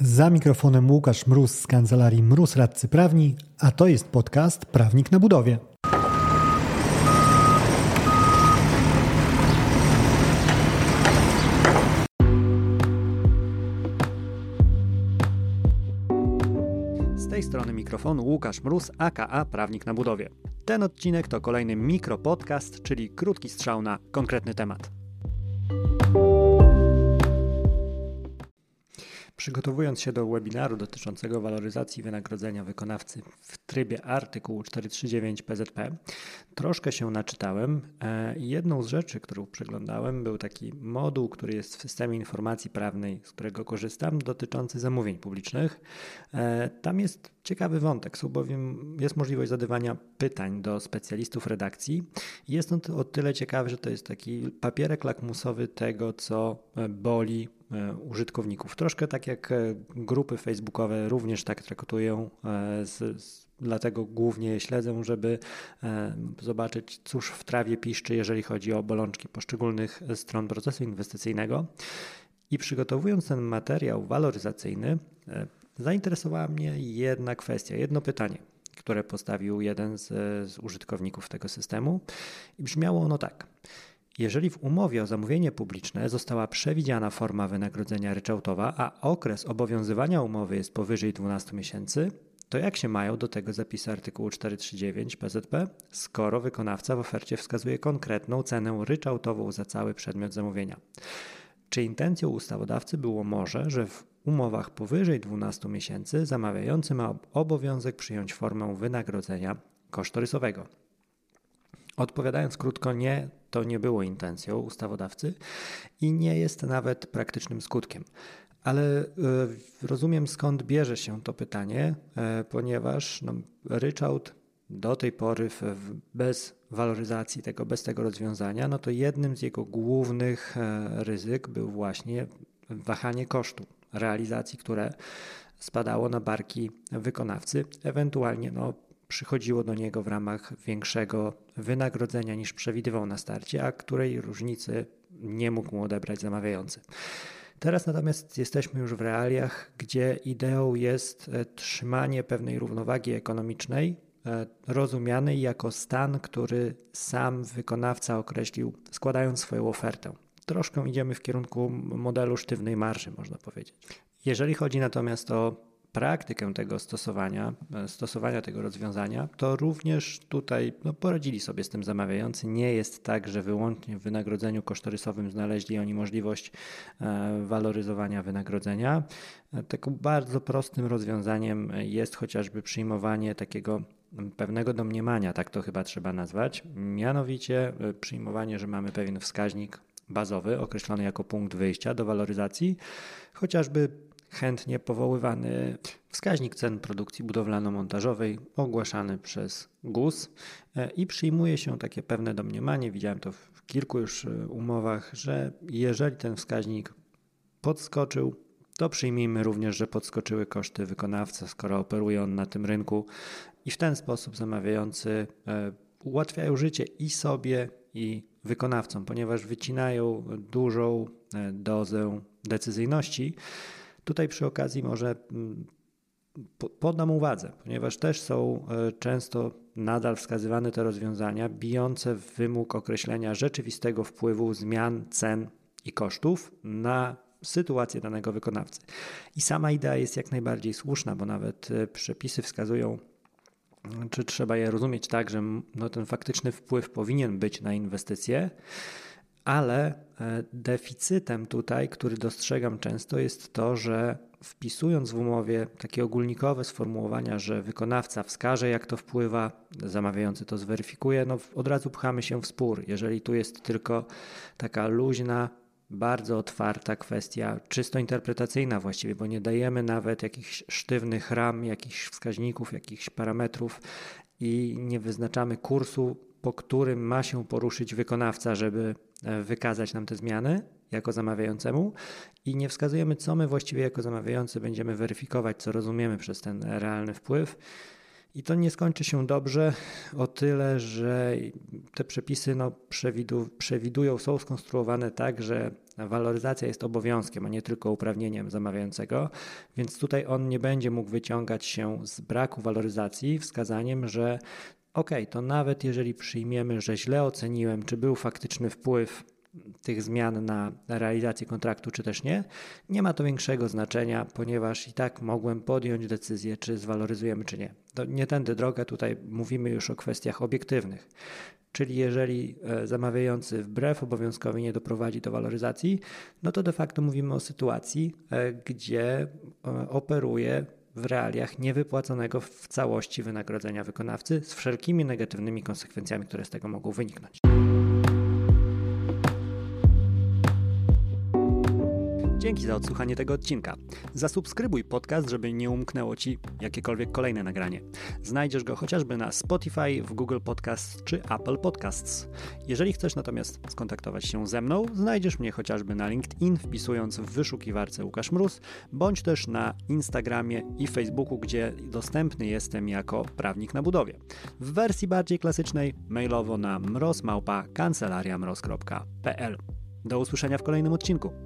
Za mikrofonem Łukasz Mróz z kancelarii Mróz Radcy Prawni, a to jest podcast Prawnik na budowie. Z tej strony mikrofonu Łukasz Mróz, aka Prawnik na budowie. Ten odcinek to kolejny mikropodcast, czyli krótki strzał na konkretny temat. Przygotowując się do webinaru dotyczącego waloryzacji wynagrodzenia wykonawcy w trybie artykułu 439 PZP, troszkę się naczytałem. E, jedną z rzeczy, którą przeglądałem, był taki moduł, który jest w systemie informacji prawnej, z którego korzystam, dotyczący zamówień publicznych. E, tam jest ciekawy wątek, bowiem jest możliwość zadawania pytań do specjalistów redakcji. Jest on o tyle ciekawy, że to jest taki papierek lakmusowy tego, co e, boli użytkowników. Troszkę tak jak grupy facebookowe również tak traktują, z, z, dlatego głównie je śledzę, żeby zobaczyć, cóż w trawie piszczy, jeżeli chodzi o bolączki poszczególnych stron procesu inwestycyjnego. I przygotowując ten materiał waloryzacyjny, zainteresowała mnie jedna kwestia, jedno pytanie, które postawił jeden z, z użytkowników tego systemu i brzmiało ono tak. Jeżeli w umowie o zamówienie publiczne została przewidziana forma wynagrodzenia ryczałtowa, a okres obowiązywania umowy jest powyżej 12 miesięcy, to jak się mają do tego zapisy artykułu 439 PZP, skoro wykonawca w ofercie wskazuje konkretną cenę ryczałtową za cały przedmiot zamówienia? Czy intencją ustawodawcy było może, że w umowach powyżej 12 miesięcy zamawiający ma obowiązek przyjąć formę wynagrodzenia kosztorysowego? Odpowiadając krótko, nie, to nie było intencją ustawodawcy i nie jest nawet praktycznym skutkiem. Ale e, rozumiem skąd bierze się to pytanie, e, ponieważ no, ryczałt do tej pory bez waloryzacji tego, bez tego rozwiązania, no to jednym z jego głównych e, ryzyk był właśnie wahanie kosztu realizacji, które spadało na barki wykonawcy, ewentualnie no, przychodziło do niego w ramach większego wynagrodzenia niż przewidywał na starcie, a której różnicy nie mógł mu odebrać zamawiający. Teraz natomiast jesteśmy już w realiach, gdzie ideą jest e, trzymanie pewnej równowagi ekonomicznej, e, rozumianej jako stan, który sam wykonawca określił, składając swoją ofertę. Troszkę idziemy w kierunku modelu sztywnej marży, można powiedzieć. Jeżeli chodzi natomiast o praktykę tego stosowania, e, stosowania tego rozwiązania, to również tutaj no, poradzili sobie z tym zamawiający. Nie jest tak, że wyłącznie w wynagrodzeniu kosztorysowym znaleźli oni możliwość e, waloryzowania wynagrodzenia. E, takim bardzo prostym rozwiązaniem jest chociażby przyjmowanie takiego pewnego domniemania, tak to chyba trzeba nazwać, mianowicie przyjmowanie, że mamy pewien wskaźnik bazowy określony jako punkt wyjścia do waloryzacji, chociażby chętnie powoływany wskaźnik cen produkcji budowlano-montażowej ogłaszany przez GUS e, i przyjmuje się takie pewne domniemanie, widziałem to w kilku już e, umowach, że jeżeli ten wskaźnik podskoczył, to przyjmijmy również, że podskoczyły koszty wykonawcy, skoro operuje on na tym rynku i w ten sposób zamawiający e, ułatwiają życie i sobie, i wykonawcom, ponieważ wycinają dużą dozę decyzyjności Tutaj przy okazji może mm, podam uwadze, ponieważ też są e, często nadal wskazywane te rozwiązania bijące w wymóg określenia rzeczywistego wpływu zmian cen i kosztów na sytuację danego wykonawcy. I sama idea jest jak najbardziej słuszna, bo nawet e, przepisy wskazują, czy trzeba je rozumieć tak, że no ten faktyczny wpływ powinien być na inwestycje, ale e, deficytem tutaj, który dostrzegam często, jest to, że wpisując w umowie takie ogólnikowe sformułowania, że wykonawca wskaże, jak to wpływa, zamawiający to zweryfikuje, no od razu pchamy się w spór. Jeżeli tu jest tylko taka luźna, bardzo otwarta kwestia, czysto interpretacyjna właściwie, bo nie dajemy nawet jakichś sztywnych ram, jakichś wskaźników, jakichś parametrów i nie wyznaczamy kursu, po którym ma się poruszyć wykonawca, żeby E, wykazać nam te zmiany jako zamawiającemu i nie wskazujemy, co my właściwie jako zamawiający będziemy weryfikować, co rozumiemy przez ten realny wpływ. I to nie skończy się dobrze o tyle, że te przepisy no, przewidu, przewidują, są skonstruowane tak, że waloryzacja jest obowiązkiem, a nie tylko uprawnieniem zamawiającego, więc tutaj on nie będzie mógł wyciągać się z braku waloryzacji wskazaniem, że ok, to nawet jeżeli przyjmiemy, że źle oceniłem, czy był faktyczny wpływ tych zmian na realizację kontraktu, czy też nie, nie ma to większego znaczenia, ponieważ i tak mogłem podjąć decyzję, czy zwaloryzujemy, czy nie. To nie tędy droga, tutaj mówimy już o kwestiach obiektywnych. Czyli jeżeli e, zamawiający wbrew obowiązkowi nie doprowadzi do waloryzacji, no to de facto mówimy o sytuacji, e, gdzie e, operuje w realiach niewypłaconego w całości wynagrodzenia wykonawcy z wszelkimi negatywnymi konsekwencjami, które z tego mogą wyniknąć. Dzięki za odsłuchanie tego odcinka. Zasubskrybuj podcast, żeby nie umknęło Ci jakiekolwiek kolejne nagranie. Znajdziesz go chociażby na Spotify, w Google Podcasts czy Apple Podcasts. Jeżeli chcesz natomiast skontaktować się ze mną, znajdziesz mnie chociażby na LinkedIn, wpisując w wyszukiwarce Łukasz Mróz, bądź też na Instagramie i Facebooku, gdzie dostępny jestem jako prawnik na budowie. W wersji bardziej klasycznej mailowo na mrozmałpa kancelariamroz.pl. Do usłyszenia w kolejnym odcinku.